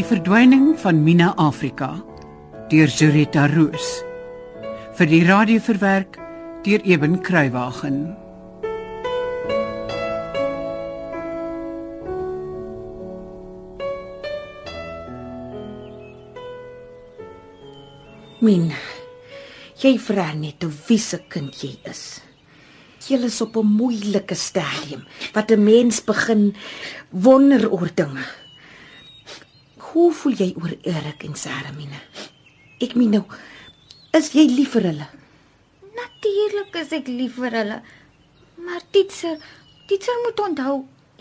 Die verdwyning van Mina Afrika deur Zurita Roos vir die radio verwerk deur Eben Kruiwagen. Min, jy vra net hoe wie se kind jy is. Jy is op 'n moeilike stadium wat 'n mens begin wonder oor dinge. Hoe voel jy oor Erik en Sarah Mina? Ek meen nou, is jy lief vir hulle? Natuurlik is ek lief vir hulle. Maar Titser, Titser moet onthou,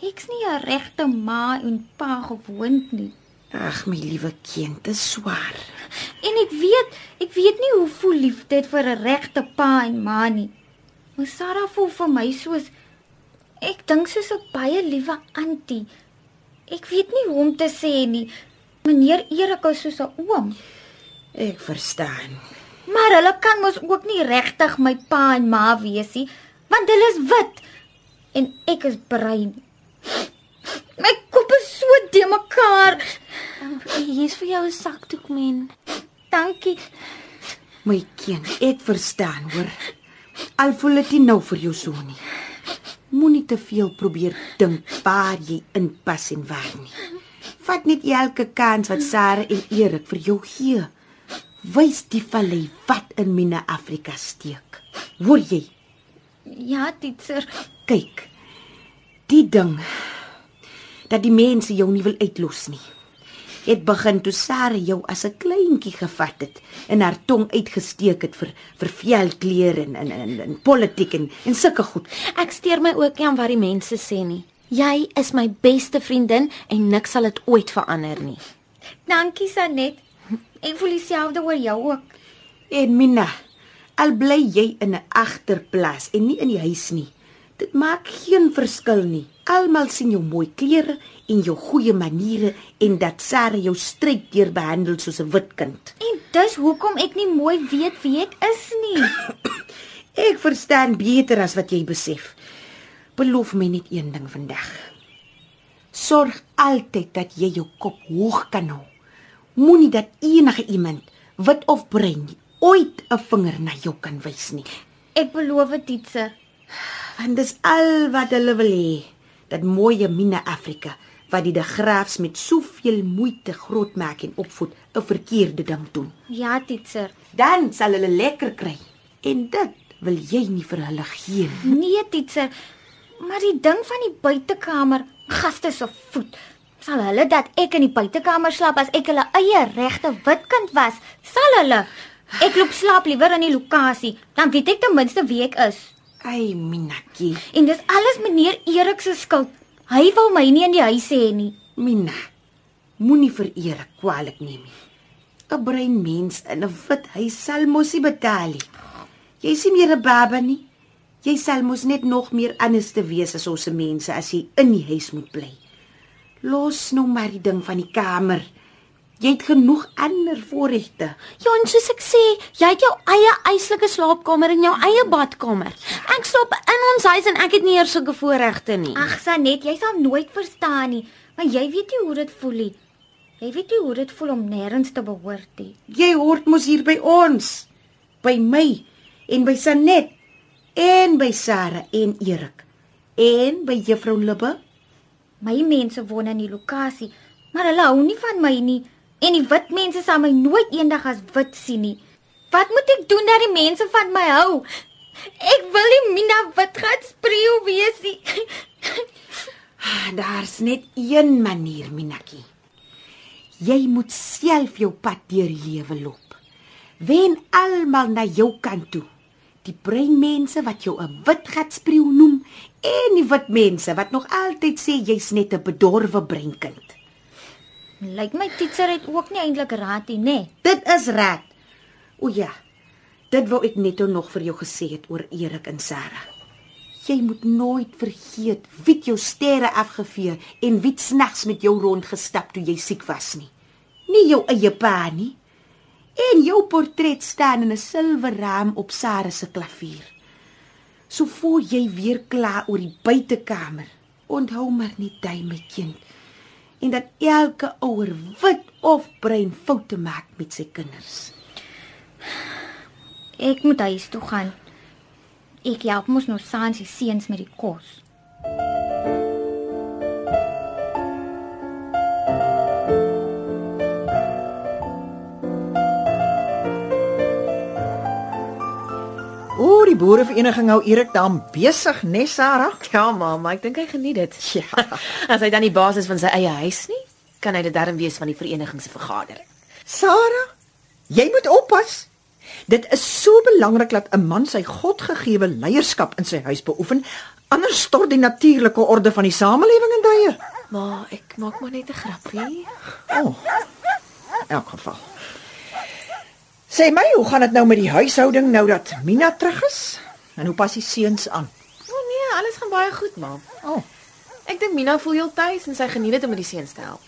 ek's nie 'n regte ma en pa gewoond nie. Ag my liewe kind, dit is swaar. En ek weet, ek weet nie hoe voel liefde vir 'n regte pa en ma nie. Maar Sarah voel vir my soos ek dink soos 'n baie liewe antie. Ek weet nie hoe om te sê nie. Meneer Erik is soos 'n oom. Ek verstaan. Maar hulle kan mos ook nie regtig my pa en ma wees nie, want hulle is wit en ek is bruin. My kop is so de mekaar. Hier's vir jou 'n sakdoek, men. Dankie. My kind, ek verstaan hoor. Al voel dit nie nou vir jou so nie. Moenie te veel probeer dink waar jy inpas en waar nie. Vat net elke kans wat Sarah en Erik vir jou gee. Wys die vallei wat in Mina Afrika steek. Hoor jy? Ja, Titser. Kyk. Die ding dat die mense jou nie wil uitlos nie. Het begin toe Sarah jou as 'n kleintjie gevat het en haar tong uitgesteek het vir vir velklere en in in, in politiek en en sulke goed. Ek steur my ook nie aan wat die mense sê nie. Jy is my beste vriendin en niks sal dit ooit verander nie. Dankie Sanet. Ek voel dieselfde oor jou ook. En Mina, al bly jy in 'n agterplaas en nie in die huis nie. Dit maak geen verskil nie. Almal sien jou mooi klere en jou goeie maniere en dat Sarah jou stryk deur behandel soos 'n wit kind. En dis hoekom ek nie mooi weet wie ek is nie. Ek verstaan beter as wat jy besef. Beloof my net een ding vandag. Sorg altyd dat jy jou kop hoog kan hou. Moenie dat enige iemand, wit of bruin, ooit 'n vinger na jou kan wys nie. Ek beloof dit, Titser. Want dis al wat hulle wil hê. Dat mooie Mina Afrika wat die de Graafs met soveel moeite grootmaak en opvoed, 'n verkeerde ding doen. Ja, Titser. Dan sal hulle lekker kry. En dit wil jy nie vir hulle gee nie. Nee, Titser. Maar die ding van die buitekamer, gaste se voet. Sal hulle dat ek in die buitekamer slaap as ek hulle eie regte wit kind was? Sal hulle? Ek loop slaap liewer in die lokasie, dan weet ek ten minste wie ek is. Ai, Minaki. En dis alles meneer Erik se skuld. Hy wou my nie in die huis hê nie. Mina, moenie vir Erik kwaadlik neem nie. 'n Bruin mens in 'n wit huis sal mos nie betaal nie. Jy sien meer 'n baba nie. Jy sal mos net nog meer anders te wees as ons mense as jy in die huis moet bly. Los nou maar die ding van die kamer. Jy het genoeg ander voorregte. Ja, en soos ek sê, jy het jou eie eislike slaapkamer en jou eie badkamer. Ek slaap in ons huis en ek het nie eers sulke voorregte nie. Ag, Sanet, jy sal nooit verstaan nie, want jy weet nie hoe dit voel nie. Jy weet nie hoe dit voel om nêrens te behoort nie. Jy hoort mos hier by ons. By my en by Sanet en by Sarah en Erik en by Juffrou Libbe. My mense woon in die lokasie, maar hulle hou nie van my nie en die wit mense sal my nooit eendag as wit sien nie. Wat moet ek doen dat die mense van my hou? Ek wil nie Mina wit gaan spreeu wees nie. Daar's net een manier, Minaki. Jy moet self jou pad deur lewe loop. Wen almal na jou kant toe. Die bruin mense wat jou 'n wit gat spreeu noem en die wit mense wat nog altyd sê jy's net 'n bedorwe breinkind. Lyk my Titser het ook nie eintlik raad nie, nê? Dit is raad. O ja. Dit wou ek net nog vir jou gesê het oor Erik en Sarah. Jy moet nooit vergeet wie jou sterre afgevee en wie snags met jou rondgestap toe jy siek was nie. Nie jou eie pa nie. En jou portret staan in 'n silwer raam op Sarah se klavier. So voor jy weer kla oor die buitekamer, onthou maar net jy my kind. En dat elke ouer wit of brein foute maak met sy kinders. Ek moet huis toe gaan. Ek help mos nou saans die seuns met die kos. O, die boerevereniging hou Erik dan besig, né, Sarah? Ja, mamma, ek dink hy geniet dit. Ja. As hy dan die baas is van sy eie huis nie, kan hy dit darm wees van die vereniging se vergadering. Sarah, jy moet oppas. Dit is so belangrik dat 'n man sy godgegewe leierskap in sy huis beoefen, anders stort die natuurlike orde van die samelewing in duie. Maar ek maak maar net 'n grappie. O. Oh, in elk geval. Sê my, hoe gaan dit nou met die huishouding nou dat Mina terug is? En hoe pas die seuns aan? O oh, nee, alles gaan baie goed, mam. O, oh, Ek dink Mina voel heel tuis en sy geniet dit om met die seuns te help.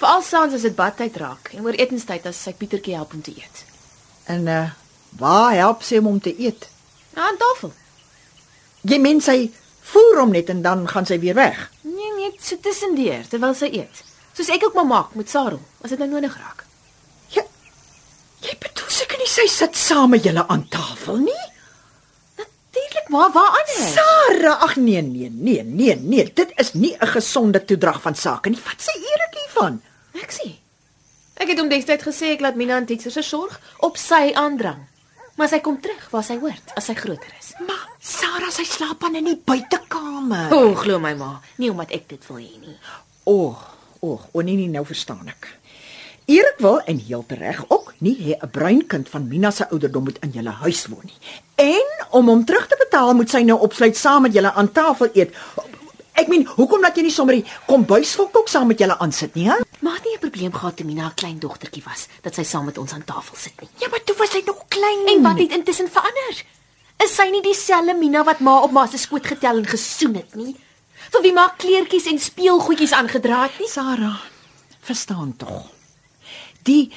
Veral saans as dit badtyd raak en oor etenstyd as sy Pietertjie help om te eet. en uh waar help sy hom om te eet? Nou aan tafel. Jy meen sy voer hom net en dan gaan sy weer weg. Nee, nee, so tussendeur terwyl sy eet. Soos ek ook maar maak met Sarel, as dit nou nodig raak. Jy Jy bedoel seker nie sy sit saam met julle aan tafel nie? Natuurlik, maar waar anders? Sarah, ag nee nee nee nee nee, dit is nie 'n gesonde toedrag van sake nie. Wat sê Erik hiervan? Ek sê. Ek het hom destyds gesê ek laat Mina en Titser se sorg op sy aandrang. Maar sy kom terug waar sy hoort as sy groter is. Maar Sarah, sy slaap aan in die buitekamer. O, oh, glo my ma, nie omdat ek dit wil hê nie. O, o, o nee nee, nou verstaan ek. Erik wil en heel reg ook nie hê 'n bruin kind van Mina se ouderdom moet in julle huis woon nie. En om hom terug te betaal, moet sy nou opsluit saam met julle aan tafel eet. Ek meen, hoekom laat jy nie sommer die kombuisvolk ook saam met julle aansit nie, hè? Maar het nie 'n probleem gehad toe Mina 'n klein dogtertjie was dat sy saam met ons aan tafel sit nie. Ja, maar toe was hy nog klein. En wat het intussen verander? Is sy nie dieselfde Mina wat ma op ma se skoot getel en gesoen het nie? Vir wie ma kleertjies en speelgoedjies aangedra het nie? Sarah, verstaan tog. Die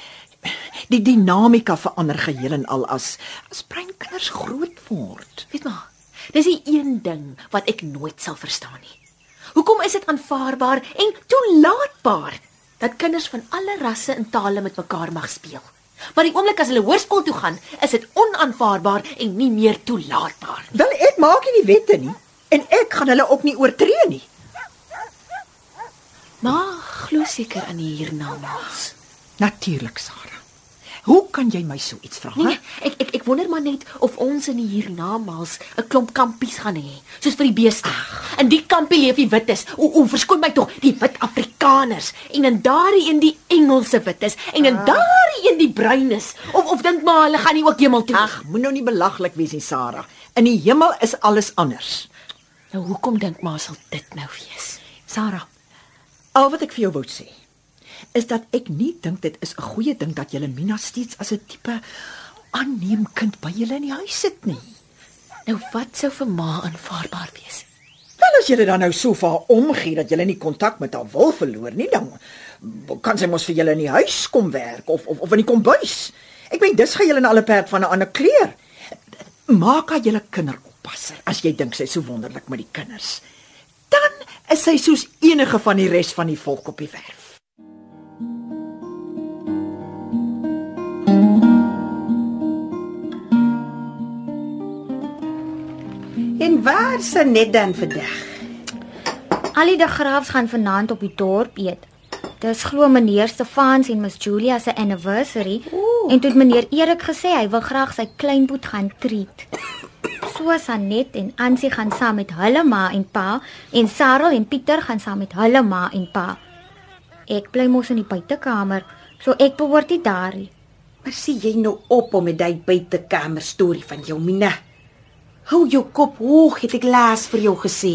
die dinamika verander geheel en al as as breinkinders groot word. Weet maar, dis die een ding wat ek nooit sal verstaan nie. Hoekom is dit aanvaarbaar en toelaatbaar dat kinders van alle rasse en tale met mekaar mag speel? Maar die oomblik as hulle hoërskool toe gaan, is dit onaanvaarbaar en nie meer toelaatbaar nie. Wel ek maak nie die wette nie en ek gaan hulle ook nie oortree nie. Maar glo seker aan die hiernamaals. Natuurlik, Sarah. Hoe kan jy my so iets vra? Nee, nee, ek ek ek wonder maar net of ons in die hiernamaals 'n klomp kampies gaan hê, soos vir die beeste. In die kampie leef die wites. O, o, verskoon my tog, die wit Afrikaners en in daardie een die Engelse wites en in daardie een die bruines. Of of dink maar hulle gaan nie ook hemel toe. Ag, moet nou nie belaglik wees nie, Sarah. In die hemel is alles anders. nou hoekom dink maar sal dit nou wees? Sarah, al wat ek vir jou wou sê is dat ek nie dink dit is 'n goeie ding dat jy Mina steeds as 'n tipe aanneem kind by julle in die huis sit nie. Nou wat sou vir ma aanvaarbaar wees? Wel as jy dan nou so vir haar omgee dat jy nie kontak met haar wil verloor nie, dan kan sy mos vir julle in die huis kom werk of of of in die kombuis. Ek meen dis gaan julle in alle perd van 'n ander kleur. Maak haar julle kinderoppasser as jy dink sy is so wonderlik met die kinders. Dan is sy soos enige van die res van die volk op die werf. En waar se net dan vandag? Al die de Graafs gaan vanaand op die dorp eet. Dis glo meneer Stefans en Miss Julia se anniversary Ooh. en toe het meneer Erik gesê hy wil graag sy kleinboet gaan treat. So Sanet en Ansie gaan saam met hulle ma en pa en Sarel en Pieter gaan saam met hulle ma en pa. Ek bly mos in die buitekamer, so ek behoort nie daar nie. Maar sien jy nou op om met daai buitekamer storie van jou Mina? Hou jou kop hoog, het ek laas vir jou gesê.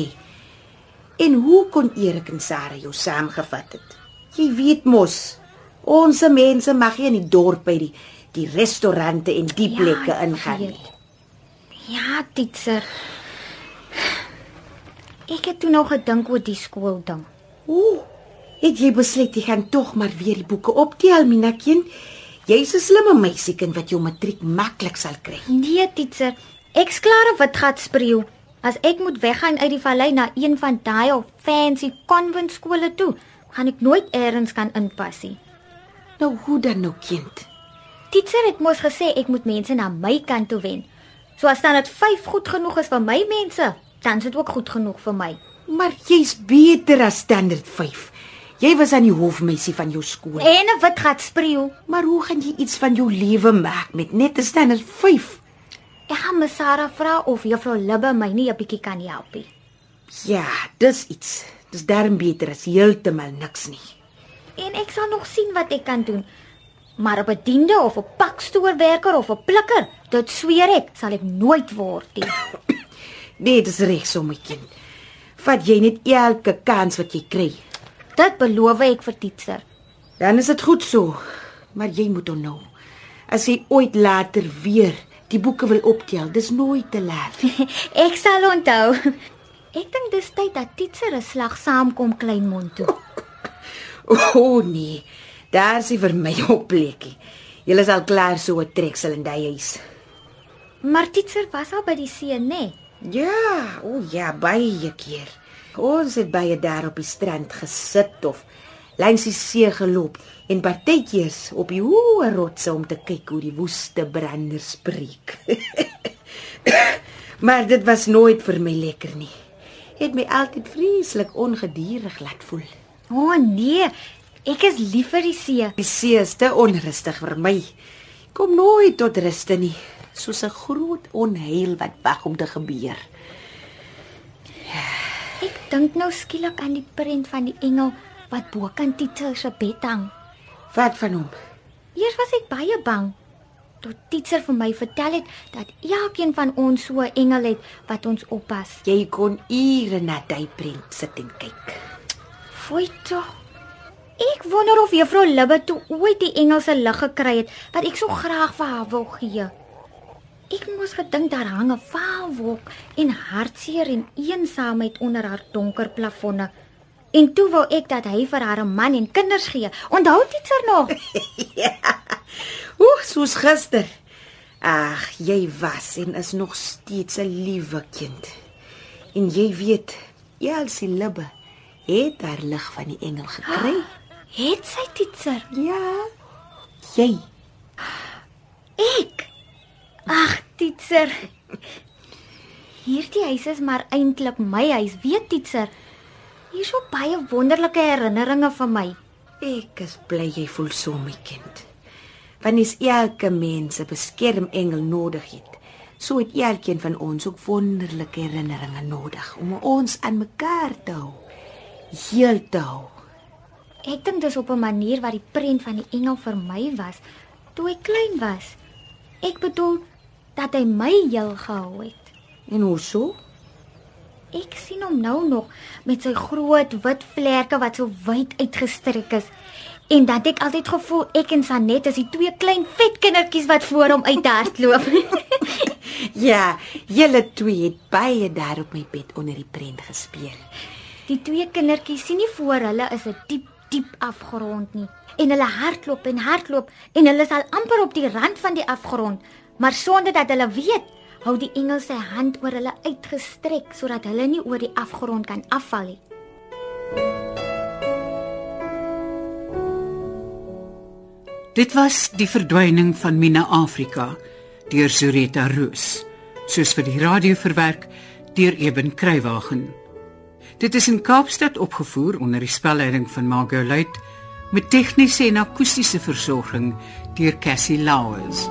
En hoe kon Erik en Sarah jou saamgevat het? Jy weet mos, ons mense mag nie in die dorp by die die restaurante en die Ja, plekke ek ingaan nie. Ja, titser. Ek het toe nog gedink oor die skool ding. Ooh, het jy besluit jy gaan tog maar weer die boeke optel, Minakin? Jy's 'n slimme meisiekind wat jou matriek maklik sal kry. Nee, titser. Ek's klaar of wat gaan spreeu. As ek moet weggaan uit die vallei na een van daai of fancy konvent skole toe, gaan ek nooit eers kan inpas nie. Nou hoe dan nou kind? Teacher het mos gesê ek moet mense na my kant toe wen. So as dan dit 5 goed genoeg is vir my mense, dan is dit ook goed genoeg vir my. Maar jy's beter as standaard 5. Jy was aan die hofmeisie van jou skool. En 'n wit gat spreeu. Maar hoe gaan jy iets van jou lewe maak met net 'n standaard 5? Gaan my Sarah vra of juffrou Libbe my nie 'n bietjie kan help nie. Ja, dis iets. Dis darm beter as heeltemal niks nie. En ek sal nog sien wat ek kan doen. Maar 'n bediende of 'n pakstoorwerker of 'n plikker, dit sweer ek, sal ek nooit word nie. Nee, dis reg so my kind. Vat jy net elke kans wat jy kry. Dit beloof ek vir Teacher. Dan is dit goed so. Maar jy moet onthou, as jy ooit later weer die boeke wil optel, dis nooit te laat. Ek sal onthou. Ek dink dis tyd dat Teacher 'n slag saamkom Kleinmond toe. O oh, nee, daar is nie vir my op plekkie. Julle is al klaar so 'n treksel in daai huis. Maar Teacher was al by die see, nê? Nee? Ja, o ja, baie keer. Ons het baie daar op die strand gesit of langs die see geloop en partytjies op die hoë rotse om te kyk hoe die woeste branders spreek. maar dit was nooit vir my lekker nie. Het my altyd vreeslik ongeduldig laat voel. O oh, nee, ek is lief vir die see. Die see is te onrustig vir my. Kom nooit tot ruste nie, soos 'n groot onheil wat wag om te gebeur. Ek dink nou skielik aan die prent van die engel wat bo kan Teacher se bed hang. Wat van hom? Eers was ek baie bang tot Teacher vir my vertel het dat elkeen van ons so 'n engel het wat ons oppas. Jy kon ure na daai prent sit en kyk. Fooi toe. Ek wonder of Juffrou Libbe toe ooit die engel se lig gekry het wat ek so graag vir haar wou gee. Ek moes gedink daar hang 'n vaalwolk en hartseer en eensaamheid onder haar donker plafonne. En toe wou ek dat hy vir haar 'n man en kinders gee. Onthou dit er nog? ja. Oek, soos gister. Ag, jy was en is nog steeds 'n liewe kind. En jy weet, Elsie Libbe het haar lig van die engel gekry. Het sy titser? Ja. Jy. Ek. Ag, titser. Hierdie huis is maar eintlik my huis, weet titser. Hier is so baie wonderlike herinneringe van my. Ek is bly jy voel so my kind. Want is elke mens 'n beskermengel nodig het. So het elkeen van ons ook wonderlike herinneringe nodig om ons aan mekaar te hou. Heel te hou. Ek dink dis op 'n manier wat die prent van die engel vir my was toe ek klein was. Ek bedoel dat hy my heel gehou het. En hoe so? Ek sien hom nou nog met sy groot wit vlerke wat so wyd uitgestrek is. En dat ek altyd gevoel ek en Sanet is die twee klein vet kindertjies wat voor hom uithardloop. ja, julle twee het baie daar op my bed onder die prent gespeel. Die twee kindertjies sien nie voor hulle is 'n diep diep afgrond nie. En hulle hardloop en hardloop en hulle is al amper op die rand van die afgrond, maar sonder dat hulle weet, hou die engel sy hand oor hulle uitgestrek sodat hulle nie oor die afgrond kan afval nie. Dit was die verdwyning van Mina Afrika deur Zureta Roos, soos vir die radio verwerk deur Eben Kruiwagen. Dit is in Kaapstad opgevoer onder die spelleiding van Margot Luit met tegniese en akoestiese versorging deur Cassie Lauers.